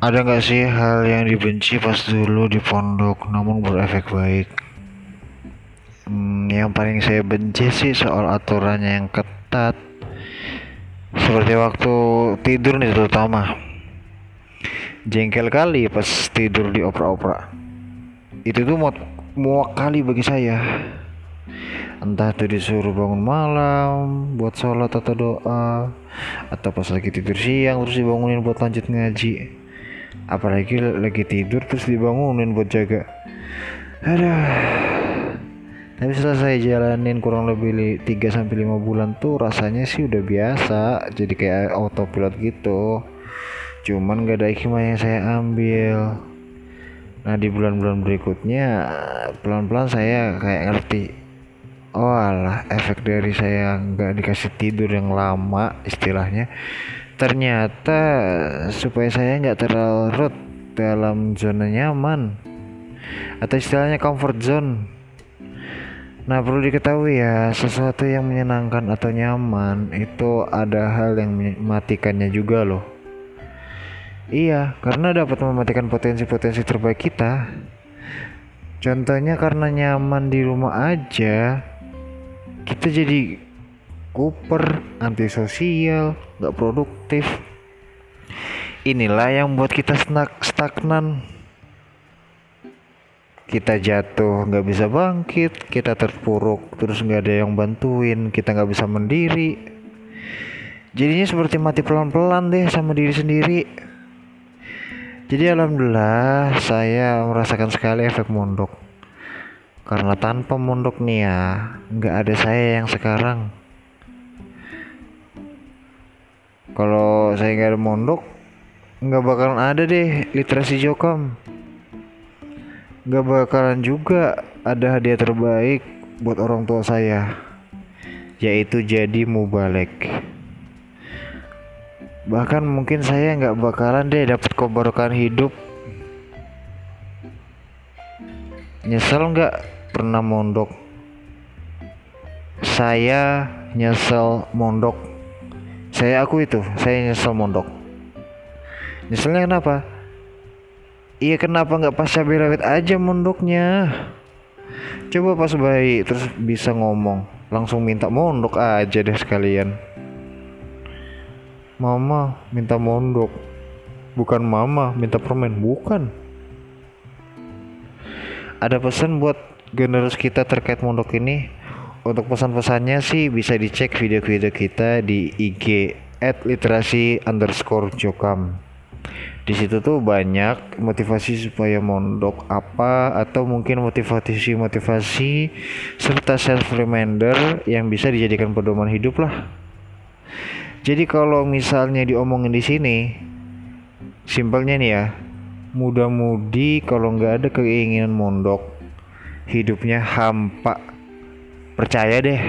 Ada nggak sih hal yang dibenci pas dulu di pondok namun berefek baik? Hmm, yang paling saya benci sih soal aturannya yang ketat. Seperti waktu tidur nih terutama. Jengkel kali pas tidur di opera-opera. Itu tuh muak, muak kali bagi saya. Entah itu disuruh bangun malam buat sholat atau doa, atau pas lagi tidur siang terus dibangunin buat lanjut ngaji apalagi lagi tidur terus dibangunin buat jaga. Ada tapi setelah saya jalanin kurang lebih 3 sampai 5 bulan tuh rasanya sih udah biasa. Jadi kayak autopilot gitu. Cuman gak ada hikmah yang saya ambil. Nah di bulan-bulan berikutnya pelan-pelan saya kayak ngerti oh alah efek dari saya nggak dikasih tidur yang lama istilahnya ternyata supaya saya nggak terlarut dalam zona nyaman atau istilahnya comfort zone. Nah perlu diketahui ya sesuatu yang menyenangkan atau nyaman itu ada hal yang mematikannya juga loh. Iya karena dapat mematikan potensi-potensi terbaik kita. Contohnya karena nyaman di rumah aja kita jadi kuper, antisosial, gak produktif. Inilah yang buat kita stagnan. Kita jatuh, nggak bisa bangkit, kita terpuruk, terus nggak ada yang bantuin, kita nggak bisa mendiri. Jadinya seperti mati pelan-pelan deh sama diri sendiri. Jadi alhamdulillah saya merasakan sekali efek mondok. Karena tanpa mondok nih ya, nggak ada saya yang sekarang. Kalau saya nggak ada mondok nggak bakalan ada deh literasi jokam. Nggak bakalan juga ada hadiah terbaik buat orang tua saya yaitu jadi mubalek. Bahkan mungkin saya nggak bakalan deh dapat kebarokan hidup. Nyesel nggak pernah mondok? Saya nyesel mondok saya aku itu saya nyesel mondok. Nyeselnya kenapa? Iya kenapa nggak pas cabai rawit aja mondoknya? Coba pas bayi terus bisa ngomong. Langsung minta mondok aja deh sekalian. Mama minta mondok. Bukan mama minta permen. Bukan. Ada pesan buat generus kita terkait mondok ini untuk pesan-pesannya sih bisa dicek video-video kita di IG at literasi underscore jokam. Di situ tuh banyak motivasi supaya mondok apa atau mungkin motivasi motivasi serta self reminder yang bisa dijadikan pedoman hidup lah. Jadi kalau misalnya diomongin di sini simpelnya nih ya mudah-mudi kalau nggak ada keinginan mondok hidupnya hampa percaya deh